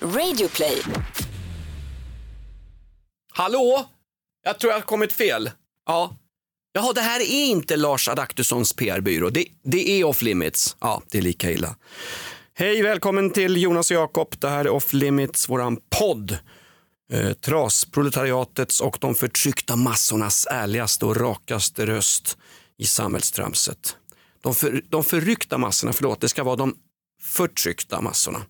Radioplay. Hallå? Jag tror jag har kommit fel. Ja. Jaha, det här är inte Lars Adaktussons PR-byrå. Det, det är Off Limits. Ja, det är lika illa. Hej, välkommen till Jonas och Jakob. Det här är Off Limits, våran podd. Eh, trasproletariatets och de förtryckta massornas ärligaste och rakaste röst i samhällstramset. De, för, de förryckta massorna, förlåt, det ska vara de förtryckta massorna.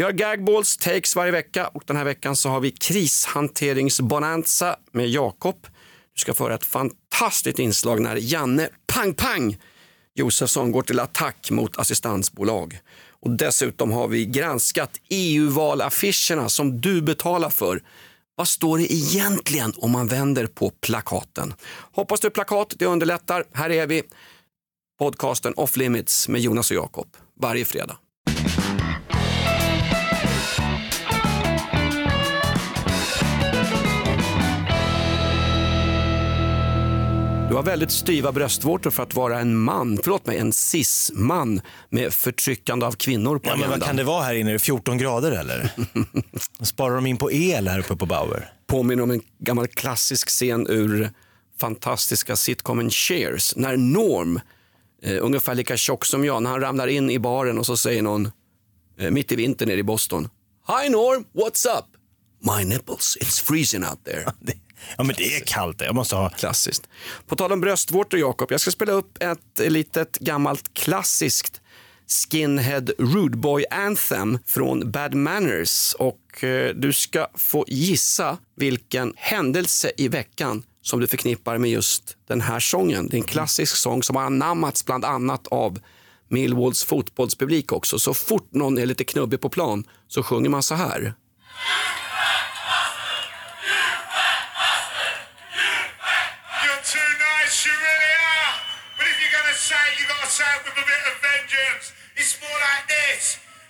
Vi har gagballs, takes varje vecka och den här veckan så har vi krishanteringsbonanza med Jakob. Du ska få höra ett fantastiskt inslag när Janne Pang Pang Josefsson går till attack mot assistansbolag. Och dessutom har vi granskat EU-valaffischerna som du betalar för. Vad står det egentligen om man vänder på plakaten? Hoppas du plakat, det underlättar. Här är vi, podcasten Off Limits med Jonas och Jakob varje fredag. Har väldigt styva bröstvårtor för att vara en man, förlåt mig, en cis-man med förtryckande av kvinnor på Ja, men vad agendan. kan det vara här inne? Är det 14 grader eller? Sparar de in på el här uppe på Bauer? Påminner om en gammal klassisk scen ur fantastiska sitcomen Cheers, när Norm, eh, ungefär lika tjock som jag, när han ramlar in i baren och så säger någon, eh, mitt i vintern nere i Boston, Hi Norm, what's up? My nipples, it's freezing out there. Ja men det är kallt. Jag måste ha... Klassiskt. På tal om bröstvårtor Jakob, jag ska spela upp ett litet gammalt klassiskt Skinhead Rude Boy Anthem från Bad Manners och eh, du ska få gissa vilken händelse i veckan som du förknippar med just den här sången. Det är en klassisk sång som har anammats bland annat av Millwalls fotbollspublik också. Så fort någon är lite knubbig på plan så sjunger man så här. It with a bit of vengeance. It's more like this.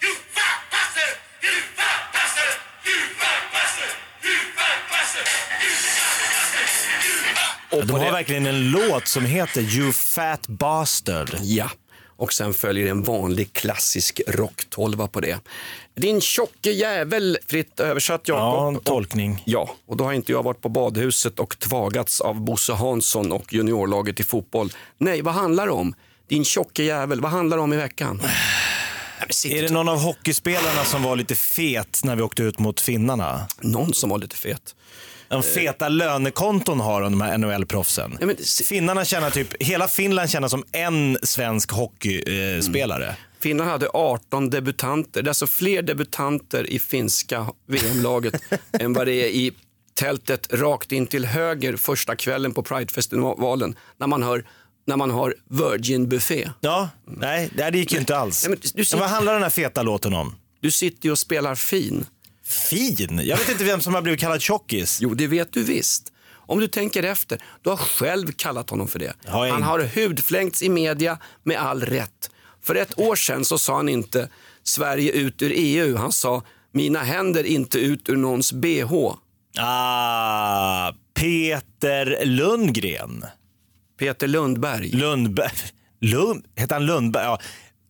You fat bastard! You fat bastard! You fat bastard! You fat bastard! You fat bastard! You fat Och De har verkligen en låt som heter You Fat Bastard. Ja, och sen följer en vanlig klassisk rocktolva på det. Din tjocke jävel, fritt översatt Ja, Jakob. en tolkning. Ja, och då har inte jag varit på badhuset och tvagats av Bosse Hansson och juniorlaget i fotboll. Nej, vad handlar det om? Din tjocke jävel, vad handlar det om i veckan? Nej, Är det någon av hockeyspelarna som var lite fet när vi åkte ut mot finnarna? någon som var lite fet? De feta lönekonton har de här NHL-proffsen. Ja, men- Finnarna tjänar typ, hela Finland tjänar som en svensk hockeyspelare. Finland hade 18 debutanter. Det är alltså fler debutanter i finska VM-laget än vad det är i tältet rakt in till höger första kvällen på Pridefestivalen när man, hör, när man har Virgin Buffé. Ja, nej, det gick ju inte alls. Nej, men sitter- Men vad handlar den här feta låten om? Du sitter ju och spelar fin. Fin? Jag vet inte vem som har blivit kallad tjockis. Jo, det vet du visst. Om du tänker efter, du har själv kallat honom för det. Jag Han har hudflängts i media med all rätt. För ett år sedan så sa han inte Sverige ut ur EU. Han sa mina händer inte ut ur någons bh. Ah, Peter Lundgren. Peter Lundberg. Lundberg. Lund, heter han Lundberg? Ja.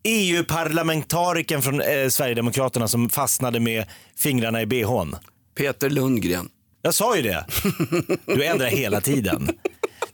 EU-parlamentarikern från eh, Sverigedemokraterna som fastnade med fingrarna i bhn. Peter Lundgren. Jag sa ju det. Du ändrar hela tiden.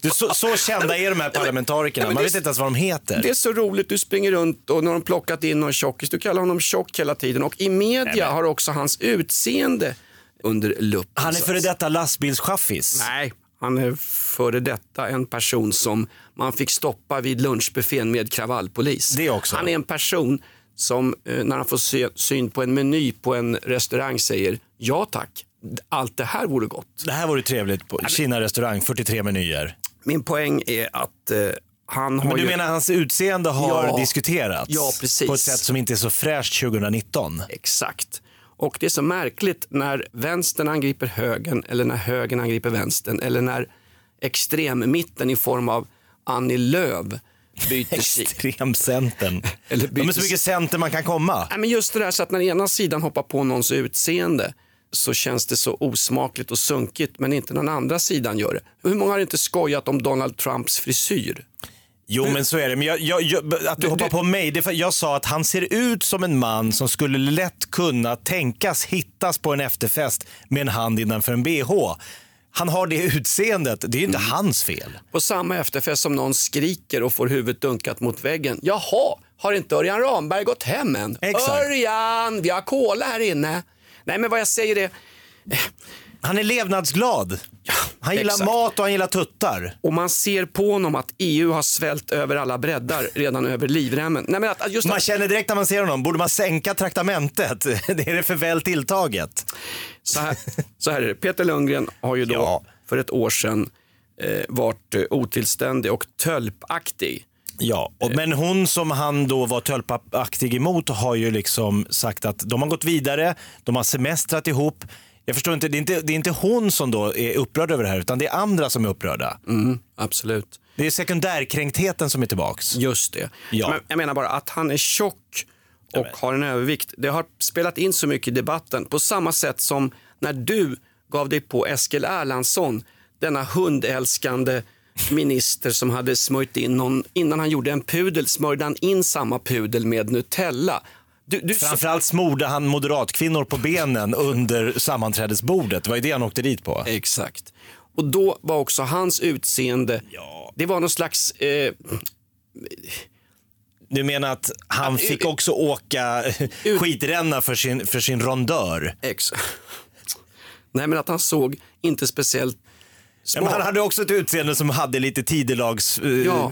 Du, så, så kända är de här parlamentarikerna. men Man vet inte ens vad de heter. Det är så roligt, du springer runt och nu har de plockat in någon tjockis. Du kallar honom tjock hela tiden och i media har också hans utseende under lupp. Han är före detta lastbilschaffis. Nej, han är före detta en person som man fick stoppa vid lunchbuffén med kravallpolis. Det också. Han är en person som eh, när han får se, syn på en meny på en restaurang säger ja tack, allt det här vore gott. Det här vore trevligt på Kina restaurang, 43 menyer. Min poäng är att eh, han har Men du ju... menar hans utseende har Ja. diskuterats? Ja, precis. På ett sätt som inte är så fräscht 2019. Exakt. Och det är så märkligt när vänstern angriper högern eller när högern angriper vänstern eller när extremmitten i form av Annie Lööf byter sida. Extremcentern. Eller De är så byter- mycket center man kan komma. Nej, men just det där så att när ena sidan hoppar på någons utseende så känns det så osmakligt och sunkigt men inte när den andra sidan gör det. Hur många har inte skojat om Donald Trumps frisyr? Jo, men så är det. Men jag, jag, jag, att du, hoppar på mig, det för jag sa att han ser ut som en man som skulle lätt kunna tänkas hittas på en efterfest med en hand innanför en bh. Han har det utseendet. Det är inte Mm. hans fel. På samma efterfest som någon skriker och får huvudet dunkat mot väggen. Jaha, har inte Örjan Ramberg gått hem än? Exakt. Örjan, vi har cola här inne. Nej, men vad jag säger är, Han är levnadsglad. Han gillar exakt. mat och han gillar tuttar. och man ser på honom att EU har svällt över alla breddar redan över livremmen. Nej, men att, just Man att, känner direkt när man ser honom, borde man sänka traktamentet? Det är det för väl tilltaget. så, här, så här är det, Peter Lundgren har ju då Ja. för ett år sedan eh, varit eh, otillständig och tölpaktig. Ja, och, men hon som han då var tölpaktig emot har ju liksom sagt att de har gått vidare, de har semestrat ihop. Jag förstår inte, det är inte, det är inte hon som då är upprörd över det här, utan det är andra som är upprörda. Mm, absolut. Det är sekundärkränktheten som är tillbaks. Just det. Ja. Men jag menar bara att han är tjock och har en övervikt. Det har spelat in så mycket i debatten. På samma sätt som när du gav dig på Eskil Erlandsson, denna hundälskande minister som hade smörjt in någon, innan han gjorde en pudel, smörjde han in samma pudel med Nutella. Du, du, Framförallt smorde han moderatkvinnor på benen under sammanträdesbordet. Det var ju det han åkte dit på. Exakt. Och då var också hans utseende, Ja. det var någon slags eh, Du menar att han Ja, fick ut- också åka skitränna för sin, för sin rondör? ex... Nej men att han såg inte speciellt Ja, men han hade också ett utseende som hade lite tidelags eh, Ja.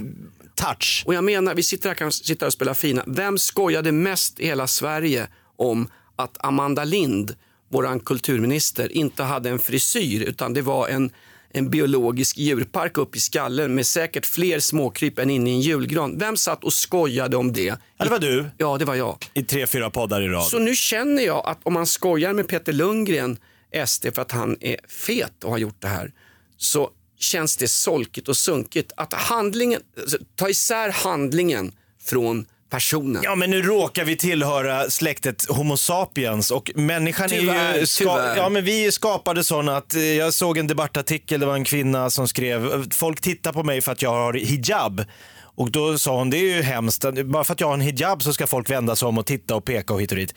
Touch. Och jag menar, vi sitter här, kan sitta och spela fina. Vem skojade mest i hela Sverige om att Amanda Lind, våran kulturminister, inte hade en frisyr utan det var en, en biologisk djurpark upp i skallen med säkert fler småkryp än inne i en julgran. Vem satt och skojade om det? Ja, det var du Ja, det var jag. i tre, fyra poddar i rad. Så nu känner jag att om man skojar med Peter Lundgren, SD, för att han är fet och har gjort det här, så känns det solkigt och sunkigt. Att handlingen, alltså, ta isär handlingen från personen. Ja, men nu råkar vi tillhöra släktet Homo sapiens och människan är Tyvärr, ju... ska-. Ja, men vi är skapade sådana att eh, jag såg en debattartikel, det var en kvinna som skrev, folk tittar på mig för att jag har hijab. Och då sa hon, det är ju hemskt, bara för att jag har en hijab så ska folk vända sig om och titta och peka och hit och dit.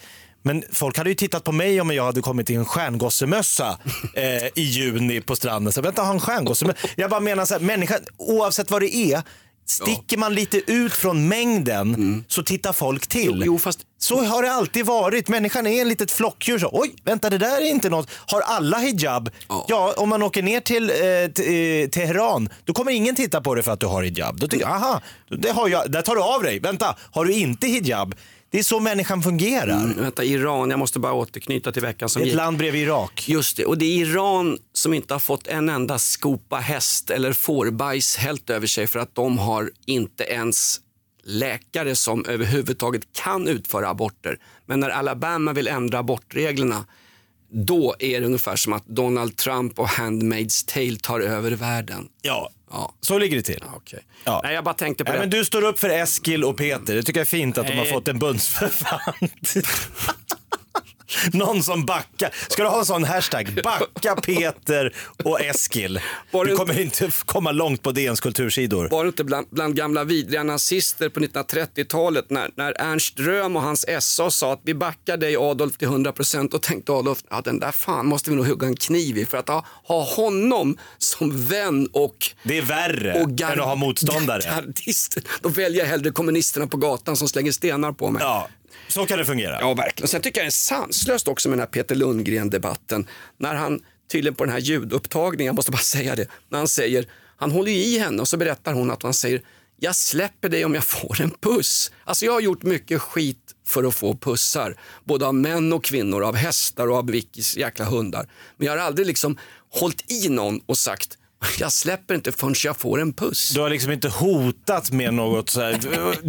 Men folk hade ju tittat på mig om jag hade kommit i en stjärngossemössa eh, i juni på stranden. Så vänta, har en stjärngossemössa? Jag bara menar så här, människan, oavsett vad det är, sticker man lite ut från mängden så tittar folk till. Jo, fast- Så har det alltid varit. Människan är en litet flockdjur. Så, Oj, vänta det där är inte något. Har alla hijab? Ja. Ja, om man åker ner till eh, eh, Teheran, då kommer ingen titta på det för att du har hijab. Då tycker jag, aha, det har jag, där tar du av dig. Vänta, har du inte hijab? Det är så människan fungerar. Mm, Vänta, Iran, jag måste bara återknyta till veckan som Ett gick. land bredvid Irak. Just det, och det är Iran som inte har fått en enda skopa häst eller fårbajs hällt över sig för att de har inte ens läkare som överhuvudtaget kan utföra aborter. Men när Alabama vill ändra abortreglerna då är det ungefär som att Donald Trump och Handmaid's Tale tar över världen. Ja, Ja, så ligger det till. okej. Ja. Nej, jag bara tänkte på Nej, det. men du står upp för Eskil och Peter. Det tycker jag är fint att de har Nej. fått en bundsförvant. Någon som backar. Ska du ha en sån hashtag? Backa Peter och Eskil. Du kommer inte komma långt på DNs kultursidor. Var det inte bland, bland gamla vidriga nazister på 1930-talet när, när Ernst Röhm och hans SA sa att vi backar dig Adolf till 100% och tänkte Adolf, ja den där fan måste vi nog hugga en kniv i för att ha, ha honom som vän och Det är värre och gar- än att ha motståndare. Gardister. Då väljer jag hellre kommunisterna på gatan som slänger stenar på mig. Ja, så kan det fungera. Ja, verkligen. Sen tycker jag det är sanslöst också med den här Peter Lundgren-debatten. När han tydligen på den här ljudupptagningen, jag måste bara säga det, när han säger, han håller ju i henne och så berättar hon att han säger, jag släpper dig om jag får en puss. Alltså jag har gjort mycket skit för att få pussar, både av män och kvinnor, av hästar och av Vickys jäkla hundar. Men jag har aldrig liksom hållit i någon och sagt, jag släpper inte förrän jag får en puss. Du har liksom inte hotat med något så här.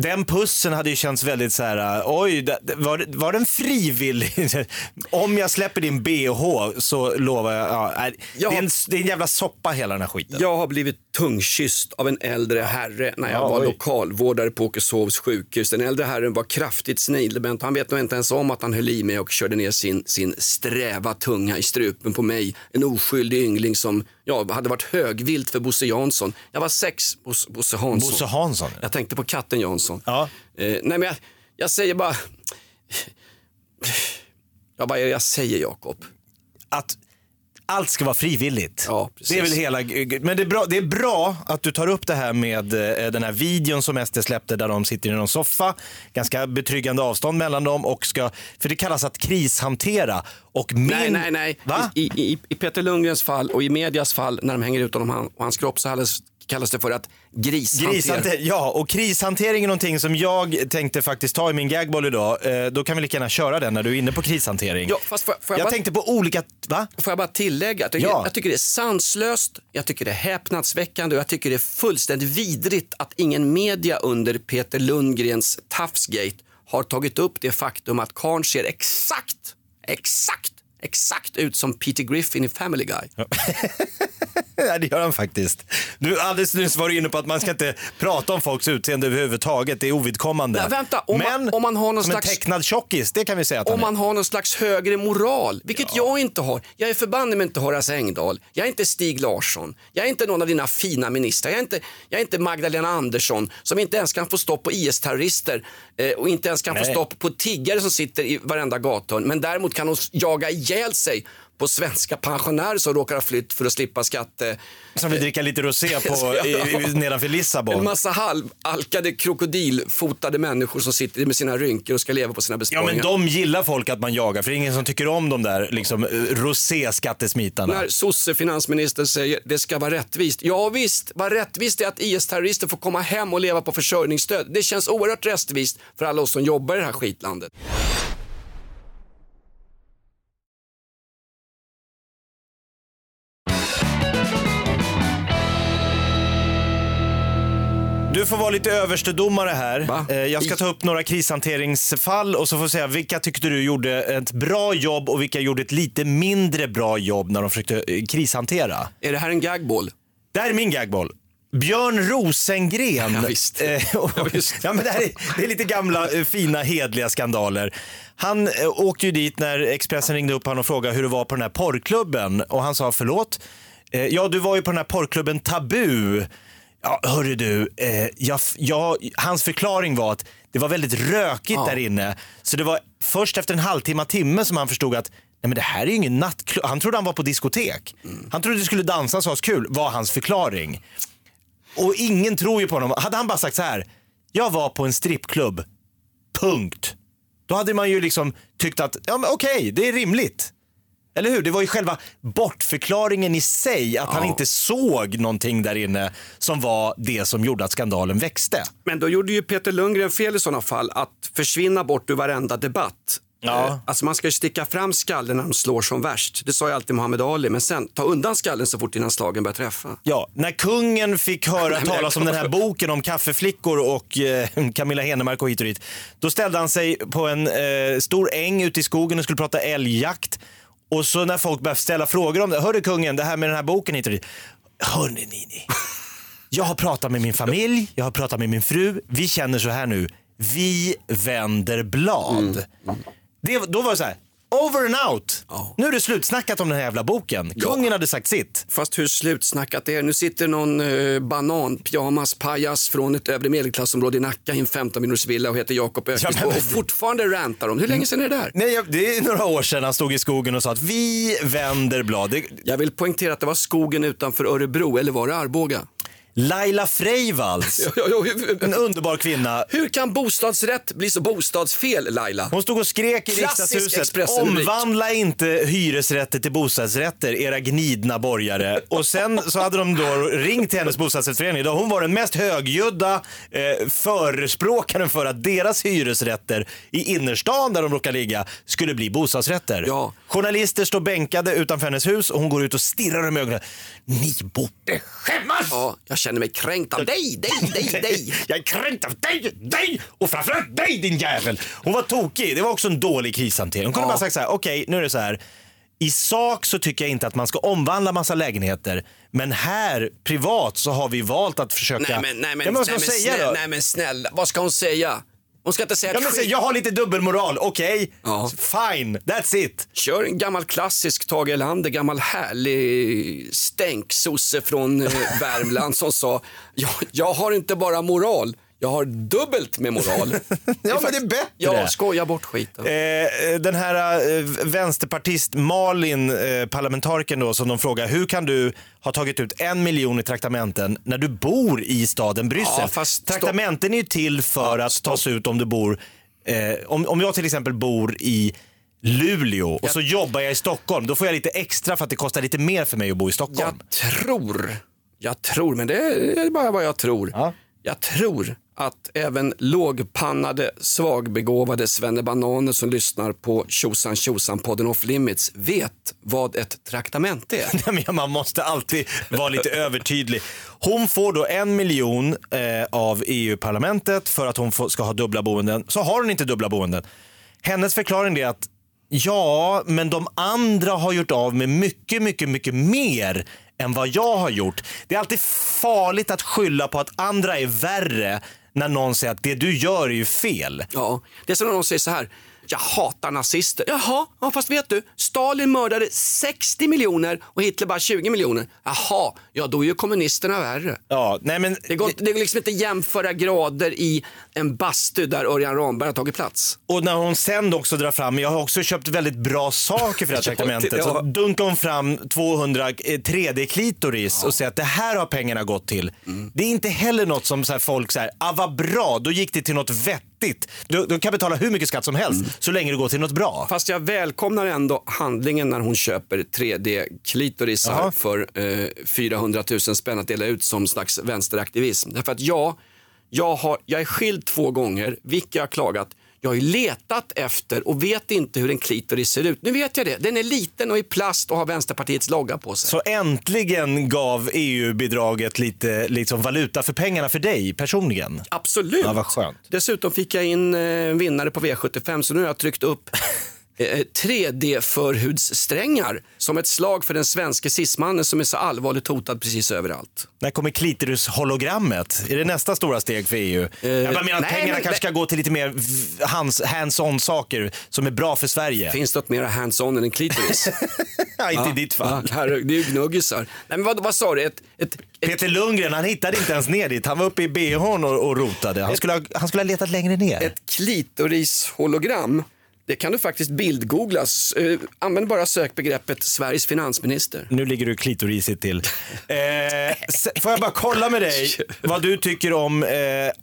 Den pussen hade ju känts väldigt så här. oj, det- det- var, var den frivillig? Om jag släpper din bh så lovar jag, ja, Ja. Det, är en, det är en jävla soppa hela den här skiten. Jag har blivit tungkysst av en äldre herre när jag Ja, var oj. lokalvårdare på Åkeshovs sjukhus. Den äldre herren var kraftigt snidbent. Han vet nog inte ens om att han höll i mig och körde ner sin, sin sträva tunga i strupen på mig. En oskyldig yngling som jag hade varit högvilt för Bosse Jansson. Jag var sex, Bosse, Bosse Hansson. Bosse Hansson. Jag tänkte på katten Jansson. Ja. Eh, nej men jag, jag säger bara... Ja, vad är det jag säger Jakob? Att allt ska vara frivilligt. Ja, det är väl hela, men det är, bra, det är bra att du tar upp det här med eh, den här videon som SD släppte där de sitter i någon soffa, ganska betryggande avstånd mellan dem och ska, för det kallas att krishantera. Och min, Nej, nej, nej. I, i, I Peter Lundgrens fall och i medias fall när de hänger ut honom och hans kropp så kallas, det för att grishantera. Grishante- ja, och krishantering är någonting som jag tänkte faktiskt ta i min gagboll idag. Eh, då kan vi lika gärna köra den när du är inne på krishantering. Ja, fast får, får jag, jag bara, tänkte på olika, va? får jag bara tillägga? Jag tycker, Ja. jag tycker det är sanslöst, jag tycker det är häpnadsväckande och jag tycker det är fullständigt vidrigt att ingen media under Peter Lundgrens Tafsgate har tagit upp det faktum att Karn ser exakt, exakt, exakt ut som Peter Griffin i Family Guy. Ja, det gör han faktiskt. Du, alldeles nyss var du inne på att man ska inte prata om folks utseende överhuvudtaget. Det är ovidkommande. Nej, vänta, om man- Men om man har någon som slags- en tecknad tjockis, det kan vi säga att Om man har någon slags högre moral, vilket jag inte har. Jag är förbannad med inte Horace Engdahl. Jag är inte Stig Larsson. Jag är inte någon av dina fina ministrar. Jag är inte, jag är inte Magdalena Andersson som inte ens kan få stopp på IS-terrorister eh, och inte ens kan få Nej. stopp på tiggare som sitter i varenda gathörn. Men däremot kan hon jaga ihjäl sig på svenska pensionärer som råkar ha flytt för att slippa skatte... Som vill dricka lite rosé på, i, nedanför En Lissabon. massa halvalkade krokodilfotade människor som sitter med sina rynkor och ska leva på sina Ja besparingar. men de gillar folk att man jagar för det är ingen som tycker om de där liksom, eh, rosé-skattesmitarna. När sosse-finansministern säger det ska vara rättvist. Ja visst, vad rättvist är att IS-terrorister får komma hem och leva på försörjningsstöd. Det känns oerhört rättvist för alla oss som jobbar i det här skitlandet. Du får vara lite överstedomare här. Va? Eh, Jag ska ta upp några krishanteringsfall och så får jag säga vilka tyckte du gjorde ett bra jobb och vilka gjorde ett lite mindre bra jobb när de försökte eh, krishantera. Är det här en gagball? Det här är min gagboll. Björn Rosengren. Ja, visst. Eh, och- Ja, visst. ja, men det, här är, det är lite gamla fina hedliga skandaler. Han eh, åkte ju dit när Expressen ringde upp honom och frågade hur det var på den här porrklubben och han sa förlåt. Eh, ja, du var ju på den här porrklubben Tabu. Ja, hörru du, eh, jag, jag, hans förklaring var att det var väldigt rökigt Ja. där inne. Så det var först efter en halvtimme, timme som han förstod att Nej, men det här är ju ingen nattklubb. Han trodde han var på diskotek. Han trodde det skulle dansas och ha kul, var hans förklaring. Och ingen tror ju på honom. Hade han bara sagt så här, jag var på en strippklubb, punkt. Då hade man ju liksom tyckt att, ja men okej, det är rimligt. Eller hur? Det var ju själva bortförklaringen i sig, att han inte såg någonting där inne som var det som gjorde att skandalen växte. Men då gjorde ju Peter Lundgren fel i sådana fall att försvinna bort ur varenda debatt. Ja. Eh, Alltså man ska ju sticka fram skallen när de slår som värst. Det sa ju alltid Muhammad Ali. Men sen ta undan skallen så fort innan slagen börjar träffa. Ja, när kungen fick höra talas om den här boken om kaffeflickor och eh, Camilla Henemark och hit och dit. Då ställde han sig på en eh, stor äng ute i skogen och skulle prata älgjakt. Och så när folk började ställa frågor om det. Hörru kungen, det här med den här boken hit och dit. Hörni Nini. Jag har pratat med min familj, jag har pratat med min fru. Vi känner så här nu. Vi vänder blad. Det, då var det så här. Over and out. Ja. Nu är det slutsnackat om den här jävla boken. Kungen hade sagt sitt. Fast hur slutsnackat det är. Nu sitter någon eh, banan, pyjamas, pajas från ett övre medelklassområde i Nacka i en 15 minuters villa och heter Jakob Öqvist men- och fortfarande rantar om. Hur länge sedan är det där? Nej, det är några år sedan han stod i skogen och sa att vi vänder blad. Det, Jag vill poängtera att det var skogen utanför Örebro, eller var det Arboga? Laila Freivalds, en underbar kvinna. Hur kan bostadsrätt bli så bostadsfel, Laila? Hon stod och skrek i Klassisk riksdagshuset. Omvandla inte hyresrätter till bostadsrätter, era gnidna borgare. Och sen så hade de då ringt till hennes bostadsrättsförening där hon var den mest högljudda eh, förespråkaren för att deras hyresrätter i innerstan där de råkar ligga skulle bli bostadsrätter. Ja. Journalister står bänkade utanför hennes hus och hon går ut och stirrar dem i ögonen. Ni borde skämmas! Ja, känner mig kränkt av dig, dig, dig, dig. Jag är kränkt av dig, dig och framförallt dig din jävel. Hon var tokig. Det var också en dålig krishantering. Hon kunde bara sagt så här, okej nu är det så här. I sak så tycker jag inte att man ska omvandla massa lägenheter. Men här privat så har vi valt att försöka... Nej men, nej, men, ja, men vad ska nej, hon men säga då? nej men snälla, vad ska hon säga? Hon ska inte säga Ja, men skit. jag har lite dubbelmoral, okej? Ja. Fine, that's it. Kör en gammal klassisk Tage Erlander, gammal härlig stänksosse från eh, Värmland som sa jag, jag har inte bara moral, jag har dubbelt med moral. Ja, men det är bättre. Ja, skoja bort skiten. Eh, den här eh, vänsterpartist Malin, eh, parlamentarikern då, som de frågar, hur kan du ha tagit ut en miljon i traktamenten när du bor i staden Bryssel? Ja, fast stopp. Traktamenten är ju till för att tas ut om du bor, eh, om, om jag till exempel bor i Luleå och så jobbar jag i Stockholm, då får jag lite extra för att det kostar lite mer för mig att bo i Stockholm. Jag tror, jag tror, men det är bara vad jag tror. Ja. Jag tror att även lågpannade, svagbegåvade svennebananer som lyssnar på Tjosan Tjosan-podden Off Limits vet vad ett traktamente är. Nej, men Man måste alltid vara lite övertydlig. Hon får då en miljon eh, av EU-parlamentet för att hon får, ska ha dubbla boenden. Så har hon inte dubbla boenden. Hennes förklaring är att ja, men de andra har gjort av med mycket, mycket, mycket mer än vad jag har gjort. Det är alltid farligt att skylla på att andra är värre när någon säger att det du gör är ju fel. Ja, det är som när någon säger så här. Jag hatar nazister. Jaha, ja, fast vet du, Stalin mördade 60 miljoner och Hitler bara 20 miljoner. Jaha, ja då är ju kommunisterna värre. Ja, nej men, Det går, det går liksom inte jämföra grader i en bastu där Örjan Ramberg har tagit plats. Och när hon sen också drar fram, jag har också köpt väldigt bra saker för det här Ja, traktamentet. ja. Så dunkar hon fram 200 eh, 3D-klitoris och säger att det här har pengarna gått till. Mm. Det är inte heller något som så här, folk säger, ah vad bra, då gick det till något vettigt. Du, du kan betala hur mycket skatt som helst Mm. så länge det går till något bra. Fast jag välkomnar ändå handlingen när hon köper 3D-klitorisar Jaha. för eh, 400 000 spänn att dela ut som slags vänsteraktivism. Därför att jag, jag, har, jag är skild två gånger, vilka jag har klagat. Jag har ju letat efter och vet inte hur en klitoris ser ut. Nu vet jag det. Den är liten och i plast och har Vänsterpartiets logga på sig. Så äntligen gav EU-bidraget lite liksom, valuta för pengarna för dig personligen. Absolut. Ja, vad skönt. Dessutom fick jag in eh, vinnare på V75 så nu har jag tryckt upp 3D-förhudssträngar som ett slag för den svenska cismannen som är så allvarligt hotad precis överallt. När kommer klitoris-hologrammet? Är det nästa stora steg för EU? jag bara menar att nej, pengarna men- kanske ska gå till lite mer hands-on saker som är bra för Sverige. Finns det något mer hands-on än en klitoris? Ja, inte i ditt fall. Ja, det är ju gnuggisar. Nej, men vad, vad sa du? Ett, ett, ett, Peter Lundgren han hittade inte ens ner dit. Han var uppe i bhn och, och rotade. Han skulle, ha, han skulle ha letat längre ner. ett klitorishologram. Det kan du faktiskt bildgooglas. Eh, använd bara sökbegreppet Sveriges finansminister. Nu ligger du klitorisigt till. Eh, får jag bara kolla med dig vad du tycker om eh,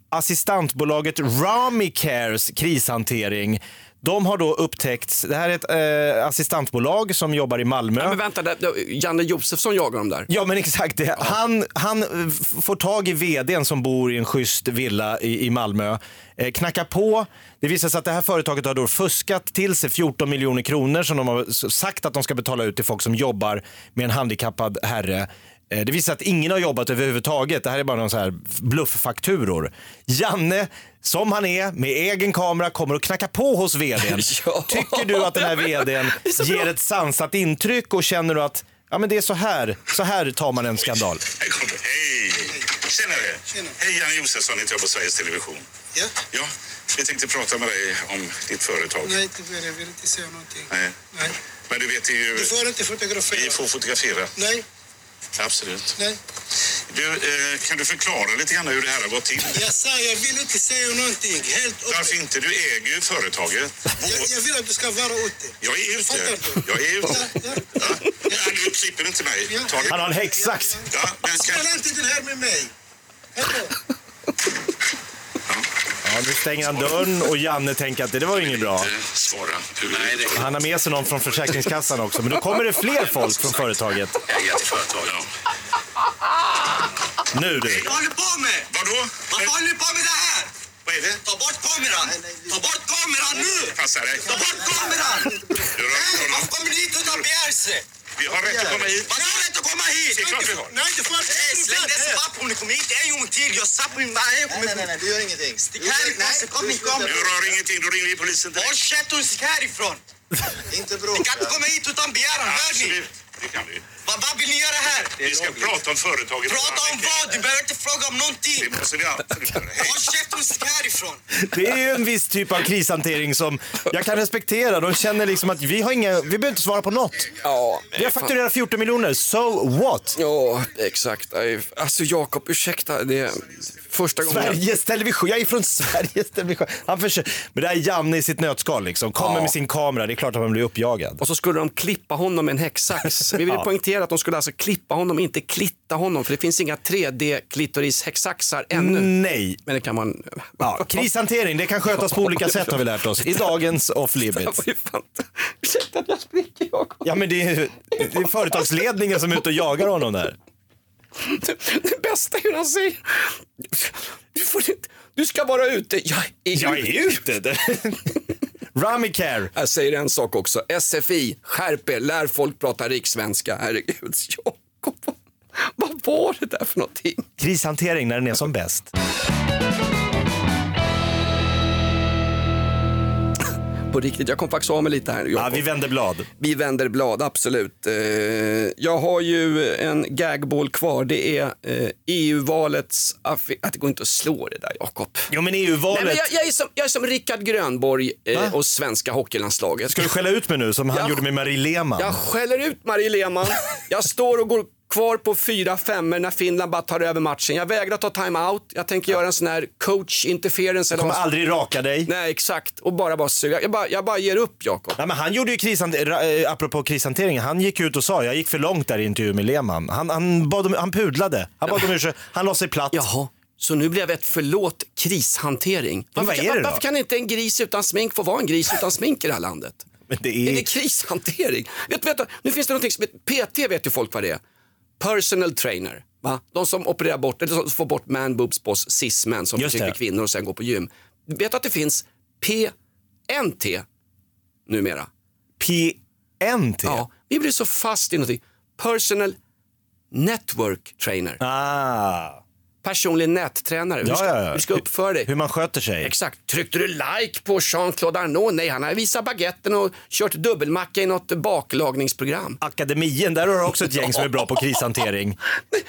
assistentbolaget Ramicares krishantering. De har då upptäckts, det här är ett eh, assistentbolag som jobbar i Malmö. Nej, men vänta, där, Janne Josefsson jagar dem där. Ja men exakt det. Han, han får tag i vdn som bor i en schysst villa i, i Malmö. Eh, knackar på. Det visar sig att det här företaget har då fuskat till sig 14 miljoner kronor som de har sagt att de ska betala ut till folk som jobbar med en handikappad herre. Eh, Det visar att ingen har jobbat överhuvudtaget. Det här är bara någon så här blufffakturor. Janne, som han är, med egen kamera kommer och knackar på hos vdn. Ja. Tycker du att den här vdn ger ett sansat intryck och känner du att ja, men det är så här, så här tar man en skandal? Hej! Tjenare! Hej, Janne Josefsson heter jag på Sveriges Television. Ja? Ja, vi tänkte prata med dig om ditt företag. Nej. Jag vill inte säga någonting. Nej. Nej. Men du vet, det är ju... Du får inte fotografera. Vi får fotografera. Nej, Absolut. nej. Du, eh, kan du förklara lite grann hur det här har gått till? Jag sa jag vill inte säga någonting. Helt. Varför inte? Du äger ju företaget. Jag, jag vill att du ska vara ute. Jag är ute. Du? Jag är ute. Ja, ja. Ja. Ja, nu klipper du inte mig. Han har en häcksax. Ja, men ska... Spela inte den här med mig. Hej då. Ja, nu stänger han dörren och Janne tänker att det, det var ju inget bra. Svara. Nej, det Han har med sig någon från Försäkringskassan också, men då kommer det fler folk från företaget. Nu du. Vad håller på med? Vadå? Varför håller du på med det här? Vad är det? Ta bort kameran! Ta bort kameran nu! Passa dig. Ta bort kameran! Man kommer hit utan begärelse. Vi har rätt att komma hit. Har rätt att komma hit! Det är klart vi har. Nej, inte. Släng dessa vapen om ni kommer hit en gång till. Jag på min varje Nej, nej, nej, du gör ingenting. Stick härifrån kom ni kom. Du rör ingenting, då ringer vi polisen Håll direkt. käften och stick härifrån. Inte Ni kan bråka. inte komma hit utan begäran, hör ni? Det kan vi. Vad, vad vill ni göra här? Vi ska prata om företaget. Prata om vad? Du behöver inte fråga om någonting. Det måste vi absolut göra. Hej. Håll käften och stick härifrån. Det är ju en viss typ av krishantering som jag kan respektera. De känner liksom att vi har inga, vi behöver inte svara på något. Ja, Vi har fakturerat 14 miljoner, so what? Ja, exakt. Alltså Jakob, ursäkta. Det första gången. Sveriges Television, jag är från Sveriges Television. Han försöker, men det här är Janne i sitt nötskal liksom. Kommer Ja. med sin kamera, det är klart att man blir uppjagad. Och så skulle de klippa honom med en häcksax. Vi vill Ja. poängtera att de skulle alltså klippa honom, inte klitta honom. För det finns inga 3D-klitoris-häcksaxar ännu. Nej. Men det kan man... Ja, krishantering, det kan skötas på olika sätt har vi lärt oss i dagens off limits. Ursäkta att jag spricker Jakob. Ja men det är, det är företagsledningen som är ute och jagar honom där. Det bästa är hur han säger, du, får inte, du ska vara ute. Jag är, Jag är ute. Ramicare. Jag säger en sak också. SFI, skärp er, lär folk prata rikssvenska. Herregud, Jakob. Vad var det där för någonting? Krishantering när den är som bäst. På riktigt, jag kom faktiskt av mig lite här. Ja, vi vänder blad. Vi vänder blad, absolut. Eh, Jag har ju en gagball kvar. Det är eh, EU-valets... Att det går inte att slå det där, Jakob. Jo men Nej, EU-valet. men jag, jag, är som, jag är som Rickard Grönborg eh, och svenska hockeylandslaget. Ska du skälla ut mig nu som han Jag- gjorde med Marie Lehmann? Jag skäller ut Marie Lehmann. Jag står och går kvar på fyra femmor när Finland bara tar över matchen. Jag vägrar ta time-out. Jag tänker göra en sån här coach interference. Eller kommer vad- aldrig raka dig. Nej, exakt. Och bara bara suga. Jag bara, jag bara ger upp, Jakob. Nej, men han gjorde ju krishantering, äh, apropå krishantering, han gick ut och sa jag gick för långt där i intervjun med Lehmann. Han, han, bad om, han pudlade, han bad om ursäkt, han la sig platt. Jaha. Så nu blev ett förlåt krishantering. Varför, vad är det då? varför kan inte en gris utan smink få vara en gris utan smink i det här landet? Men det Är är... det krishantering? Vet, vet, du, nu finns det någonting som PT vet ju folk vad det är. Personal trainer. Va? De som opererar bort, eller som får bort man boobs på oss, cis-män som Just förtrycker det. kvinnor och sen går på gym. Vet du att det finns PNT numera? PNT? Ja, vi blir så fast i någonting. Personal network trainer. Ah. Personlig nättränare. Hur Ja, ska, ja, ja. hur ska uppföra dig? Hur man sköter sig. Exakt. Tryckte du like på Jean-Claude Arnault? Nej, han har visat baguetten och kört dubbelmacka i något baklagningsprogram. Akademien, där har du också ett gäng som är bra på krishantering.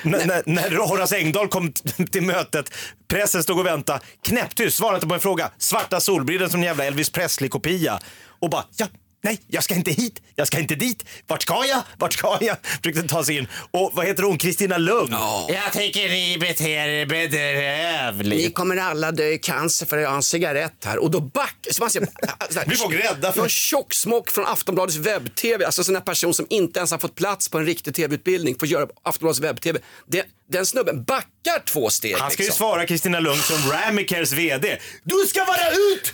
När, när Horace Engdahl kom till mötet, pressen stod och väntade, knäpptyst, svarade inte på en fråga, svarta solbrillor som en jävla Elvis Presley-kopia och bara ja, nej, jag ska inte hit, jag ska inte dit, vart ska jag, vart ska jag? Försökte ta sig in. Och vad heter hon, Kristina Lugn? Jag tycker ni beter er Ni bedrövligt. kommer alla dö i cancer för att jag har en cigarett här. Och då back... Så man ser, så här, Blir folk rädda för- Någon tjocksmock från Aftonbladets webb-tv. Alltså en sån här person som inte ens har fått plats på en riktig tv-utbildning får göra Aftonbladets webb-tv. Den, den snubben backar två steg. Han ska ju liksom. svara Kristina Lugn som Ramicares VD. Du ska vara ut!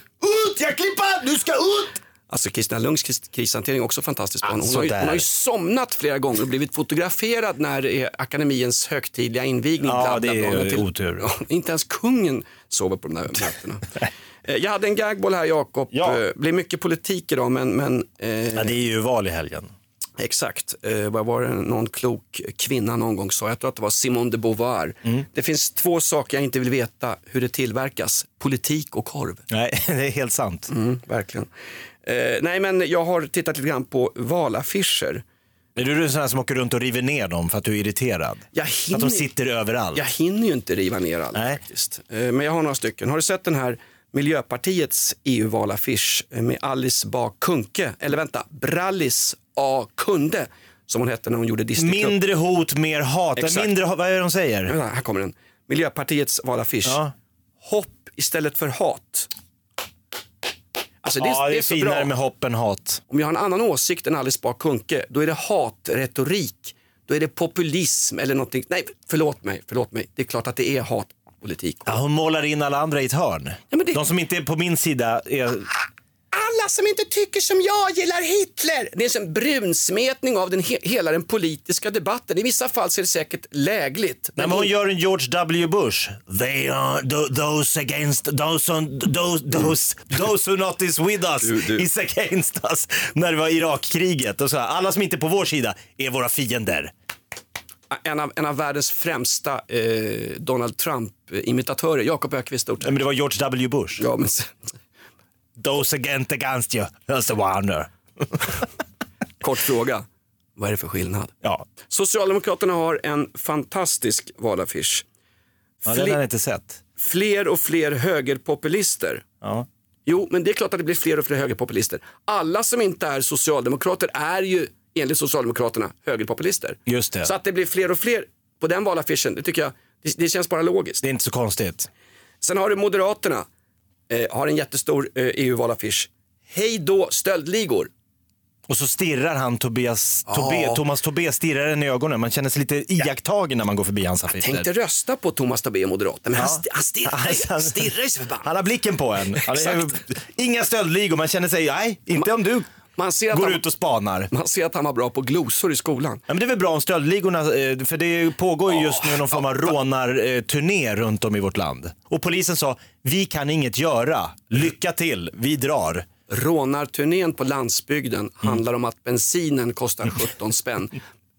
Ut! Jag klippar! Du ska ut! Alltså Kristina Lunds kris- krishantering är också fantastisk. Hon, Alltså har ju, hon har ju somnat flera gånger och blivit fotograferad när är akademiens högtidliga invigning. Ja, det är till- otur. Inte ens kungen sover på de där mötena. Eh, Jag hade en gagboll här Jakob. Ja. Det blir mycket politik idag men, men eh, Ja, det är ju val i helgen. exakt. Eh, vad var det någon klok kvinna någon gång sa? Jag tror att det var Simone de Beauvoir. Mm. Det finns två saker jag inte vill veta hur det tillverkas. Politik och korv. Nej, det är helt sant. Mm, verkligen. Eh, nej men jag har tittat lite grann på valaffischer. Är du en sån här som åker runt och river ner dem för att du är irriterad? Jag För att de hinner- sitter överallt? Jag hinner ju inte riva ner alla Nej. faktiskt. Eh, Men jag har några stycken. Har du sett den här Miljöpartiets EU-valaffisch med Alice Bah Kuhnke, eller vänta, Brallis A. Kunde, som hon hette när hon gjorde Disney. Mindre hot, mer hat. Exakt. Mindre, vad är det de säger? Vänta, Här kommer den. Miljöpartiets valaffisch. Ja. Hopp istället för hat. Alltså det, ja, det det är är så finare bra. med hopp än hat. Om jag har en annan åsikt än Alice Bah Kuhnke, då är det hatretorik. Då är det populism eller någonting. Nej, förlåt mig, förlåt mig. Det är klart att det är hatpolitik. Ja, hon målar in alla andra i ett hörn. Ja, det- De som inte är på min sida är... Alla som inte tycker som jag gillar Hitler. Det är en brunsmetning av den he hela den politiska debatten. I vissa fall så är det säkert lägligt. Nej, men hon gör en George W. Bush. They are th- those against those, on, those, those, those who not is with us Du, du. is against us. När det var Irakkriget. Och så här, alla som inte är på vår sida är våra fiender. en, av, en av världens främsta eh, Donald Trump-imitatörer, Jakob Ökvist Men det var George W. Bush. Ja, men, sen- Those against against you. That's the wonder. kort fråga. Vad är det för skillnad? Ja, Socialdemokraterna har en fantastisk valaffisch. ja den har jag inte sett. Fler och fler högerpopulister. Ja. Jo, men det är klart att det blir fler och fler högerpopulister. Alla som inte är socialdemokrater är ju enligt Socialdemokraterna högerpopulister. Just det. Så att det blir fler och fler på den valaffischen, det tycker jag, det, det känns bara logiskt. Det är inte så konstigt. Sen har du Moderaterna, eh, har en jättestor eh, EU-valaffisch. Hej då stöldligor. Och så stirrar han Tobias, Tobé, Thomas Tobé stirrar en i ögonen. Man känner sig lite iakttagen när man går förbi hans affischer. Tänkte rösta på Thomas Tobé Moderaterna, men han, Ja. han stirrar, Han- stirrar ju så förbannat. Han har blicken på en. Han inga stöldligor, man känner sig, nej, inte om du Man ser, att går han, ut och spanar. man ser att han var bra på glosor i skolan. Ja, men det är väl bra om stöldligorna, eh, för det pågår ju just nu någon form av rånarturné runt om i vårt land. Och polisen sa, vi kan inget göra, lycka till, vi drar. Rånarturnén på landsbygden handlar om att bensinen kostar 17 spänn.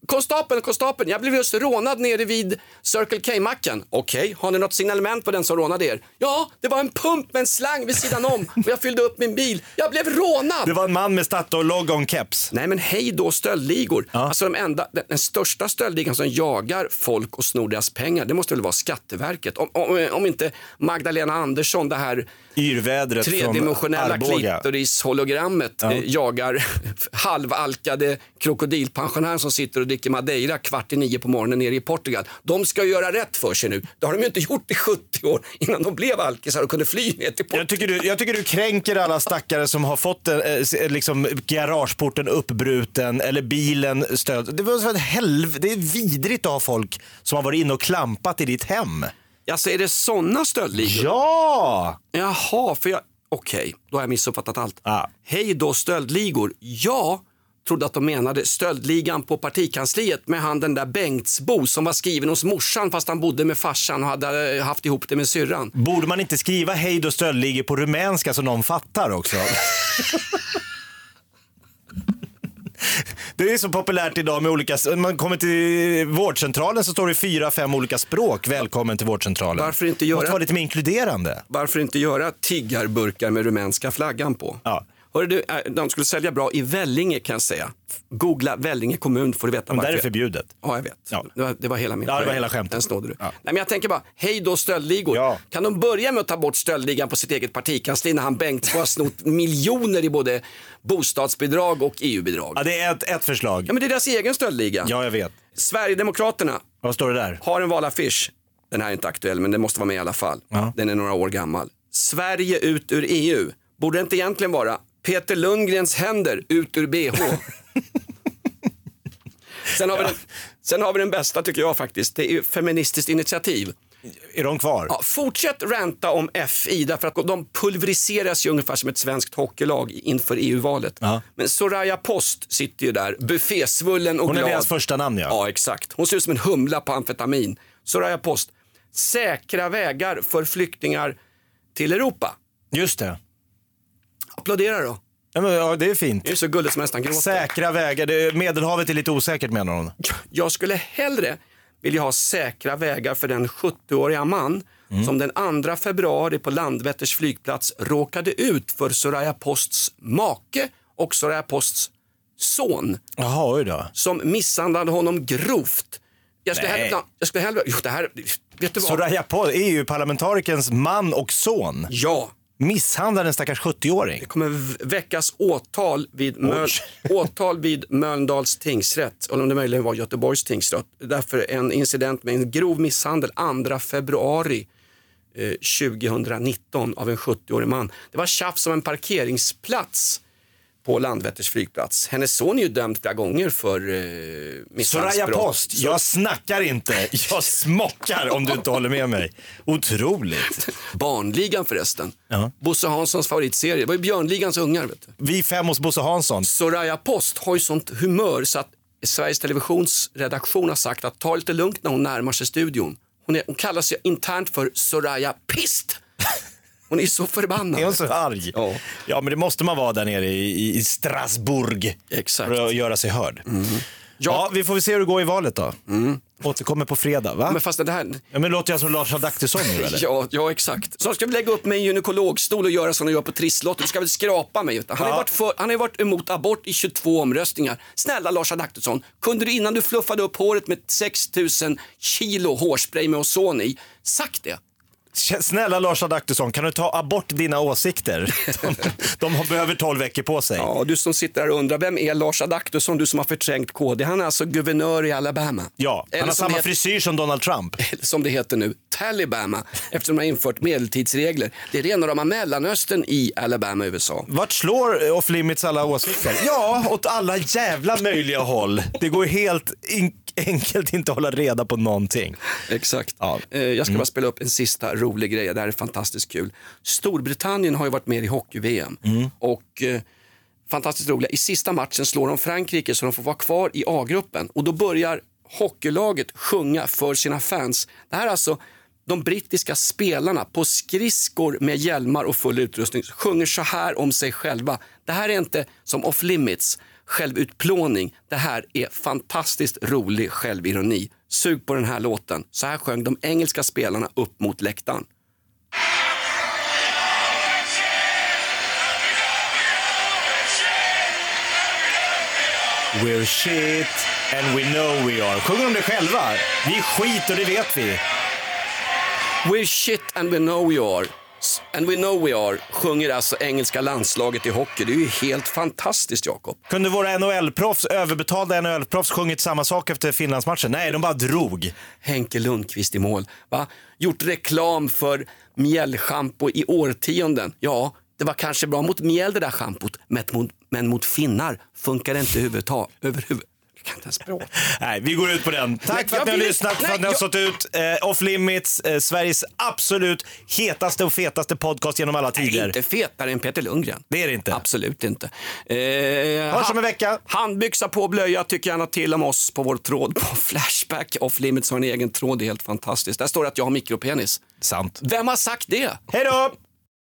Konstapeln, konstapeln, jag blev just rånad nere vid Circle K-macken. Okej, har ni något signalement på den som rånade er? Ja, det var en pump med en slang vid sidan om och jag fyllde upp min bil. Jag blev rånad! Det var en man med Statoil-logga och en keps. Nej men hej då stöldligor. Alltså de enda, den, den största stöldligan som jagar folk och snor deras pengar, det måste väl vara Skatteverket. Om, om, om inte Magdalena Andersson, det här Yrvädret tredimensionella Arboga. klitoris-hologrammet eh, jagar halvalkade krokodilpensionärer som sitter och dricker Madeira kvart i nio på morgonen nere i Portugal. De ska ju göra rätt för sig nu. Det har de ju inte gjort i 70 år innan de blev alkisar och kunde fly ner till Portugal. Jag tycker, du, jag tycker du kränker alla stackare som har fått eh, s- liksom, garageporten uppbruten eller bilen stöd. Det, var så ett helv- det är vidrigt att ha folk som har varit inne och klampat i ditt hem. Alltså är det sådana stöldligor? Ja! Jaha, för jag... Okej, då har jag missuppfattat allt. Ja. Hej då stöldligor. Jag trodde att de menade stöldligan på partikansliet med han den där Bengtsbo som var skriven hos morsan fast han bodde med farsan och hade eh, haft ihop det med syrran. Borde man inte skriva hej då stöldligor på rumänska så någon fattar också? Det är så populärt idag med olika, man kommer till vårdcentralen så står det fyra, fem olika språk. Välkommen till vårdcentralen. Varför inte göra- måste vara lite mer inkluderande. Varför inte göra tiggarburkar med rumänska flaggan på? Ja. Hörru eh, de skulle sälja bra i Vellinge kan jag säga. Googla Vellinge kommun får du veta Men där är varför. det förbjudet. Ja, jag vet. Ja. Det, var, det var hela min Ja, det var hela skämtet. Den snodde du. Ja. Nej, men jag tänker bara, hej då stöldligor. Ja. Kan de börja med att ta bort stöldligan på sitt eget partikansli när han Bengt har snott miljoner i både bostadsbidrag och EU-bidrag? Ja, det är ett, ett förslag. Ja, men det är deras egen stöldliga. Ja, jag vet. Sverigedemokraterna Vad står det där? har en valaffisch. Den här är inte aktuell, men den måste vara med i alla fall. Den är några år gammal. Sverige ut ur EU. Borde det inte egentligen vara Peter Lundgrens händer ut ur bh? sen, har vi den, sen har vi den bästa tycker jag faktiskt. Det är Feministiskt initiativ. Är de kvar? Ja, fortsätt ranta om FI därför att de pulveriseras ju ungefär som ett svenskt hockeylag inför EU-valet. Ja. Men Soraya Post sitter ju där, buffésvullen och Hon är glad. deras första namn ja. Ja, exakt. Hon ser ut som en humla på amfetamin. Soraya Post. Säkra vägar för flyktingar till Europa. Just det. Applådera då. Ja, men, ja, det är fint. Det är så gulligt som nästan gråter. Säkra vägar. Det, medelhavet är lite osäkert menar hon. Jag skulle hellre vilja ha säkra vägar för den 70-åriga man som den 2 februari på Landvetters flygplats råkade ut för Soraya Posts make och Soraya Posts son Jaha, oj då. som misshandlade honom grovt. Jag skulle hellre, jag skulle hellre, jo det här, vet du vad? Soraya Post, EU-parlamentarikerns man och son, Ja, misshandlar en stackars 70-åring. Det kommer väckas åtal vid, Möl, åtal vid Mölndals tingsrätt, eller om det möjligen var Göteborgs tingsrätt. Därför en incident med en grov misshandel 2 februari eh, 2019 av en 70-årig man. Det var tjafs om en parkeringsplats på Landvetters flygplats. Hennes son är ju dömd flera gånger för eh, Soraya. Post, jag snackar inte, jag smockar om du inte håller med mig. Otroligt. Barnligan förresten. Ja. Bosse Hanssons favoritserie. Det var ju Björnligans ungar. Vet du. Vi fem hos Bosse Hansson. Soraya Post har ju sånt humör så att Sveriges Televisions redaktion har sagt att ta lite lugnt när hon närmar sig studion. Hon, är, hon kallar sig internt för Soraya Pist. Hon är så förbannad. Är hon så arg? Ja. ja, men det måste man vara där nere i, i Strasbourg Exakt. Mm. för att göra sig hörd. Ja, vi får väl se hur det går i valet då. Återkommer på fredag, va? Men fast det här... Ja, men låter jag som Lars Adaktusson nu eller? Ja, ja, exakt. Så ska vi lägga upp mig i en gynekologstol och göra som de gör på trisslotter. Du ska väl skrapa mig. Han har, Ja. varit för, han har ju varit emot abort i 22 omröstningar. Snälla Lars Adaktusson, kunde du innan du fluffade upp håret med 6000 kilo hårspray med ozon i, sagt det? Snälla Lars Adaktusson, kan du ta abort dina åsikter? De, de behöver 12 veckor på sig. Ja, du som sitter här och undrar, vem är Lars Adaktusson, du som har förträngt KD? Han är alltså guvernör i Alabama. Ja, han Eller har som samma heter- frisyr som Donald Trump. eller som det heter nu, Talibama, eftersom de har infört medeltidsregler. Det är rena rama Mellanöstern i Alabama, USA. Vart slår Off Limits alla åsikter? Ja, åt alla jävla möjliga håll. Det går helt in- enkelt inte hålla reda på någonting. Exakt. Ja. Eh, Jag ska bara spela upp en sista rolig grej, det här är fantastiskt kul. Storbritannien har ju varit med i hockey-VM och eh, fantastiskt roliga, i sista matchen slår de Frankrike så de får vara kvar i A-gruppen och då börjar hockeylaget sjunga för sina fans. Det här är alltså de brittiska spelarna på skridskor med hjälmar och full utrustning sjunger så här om sig själva. Det här är inte som off limits självutplåning. Det här är fantastiskt rolig självironi. Sug på den här låten. Så här sjöng de engelska spelarna upp mot läktaren. We're shit and we know we are. Sjunger de det själva? Vi är skit och det vet vi. We're shit and we know we are. And we know we are sjunger alltså engelska landslaget i hockey. Det är ju helt fantastiskt Jakob. Kunde våra NHL-proffs, överbetalda NHL-proffs sjungit samma sak efter Finlandsmatchen? Nej, de bara drog. Henke Lundqvist i mål. Va? Gjort reklam för mjällschampo i årtionden. Ja, det var kanske bra mot mjäll det där schampot, men mot, men mot finnar funkar det inte överhuvudtaget. Kan inte ens prata. Nej, vi går ut på den. Tack Nej, för att ni har lyssnat, för nej, att ni har stått ut. Eh, Off Limits, eh, Sveriges absolut hetaste och fetaste podcast genom alla tider. Inte fetare än Peter Lundgren. Det är det inte. Absolut inte. Eh, Hörs om en vecka. Handbyxa på blöja, tycker gärna till om oss på vår tråd på Flashback. Off Limits har en egen tråd, det är helt fantastiskt. Där står det att jag har mikropenis. Sant. Vem har sagt det? Hej då!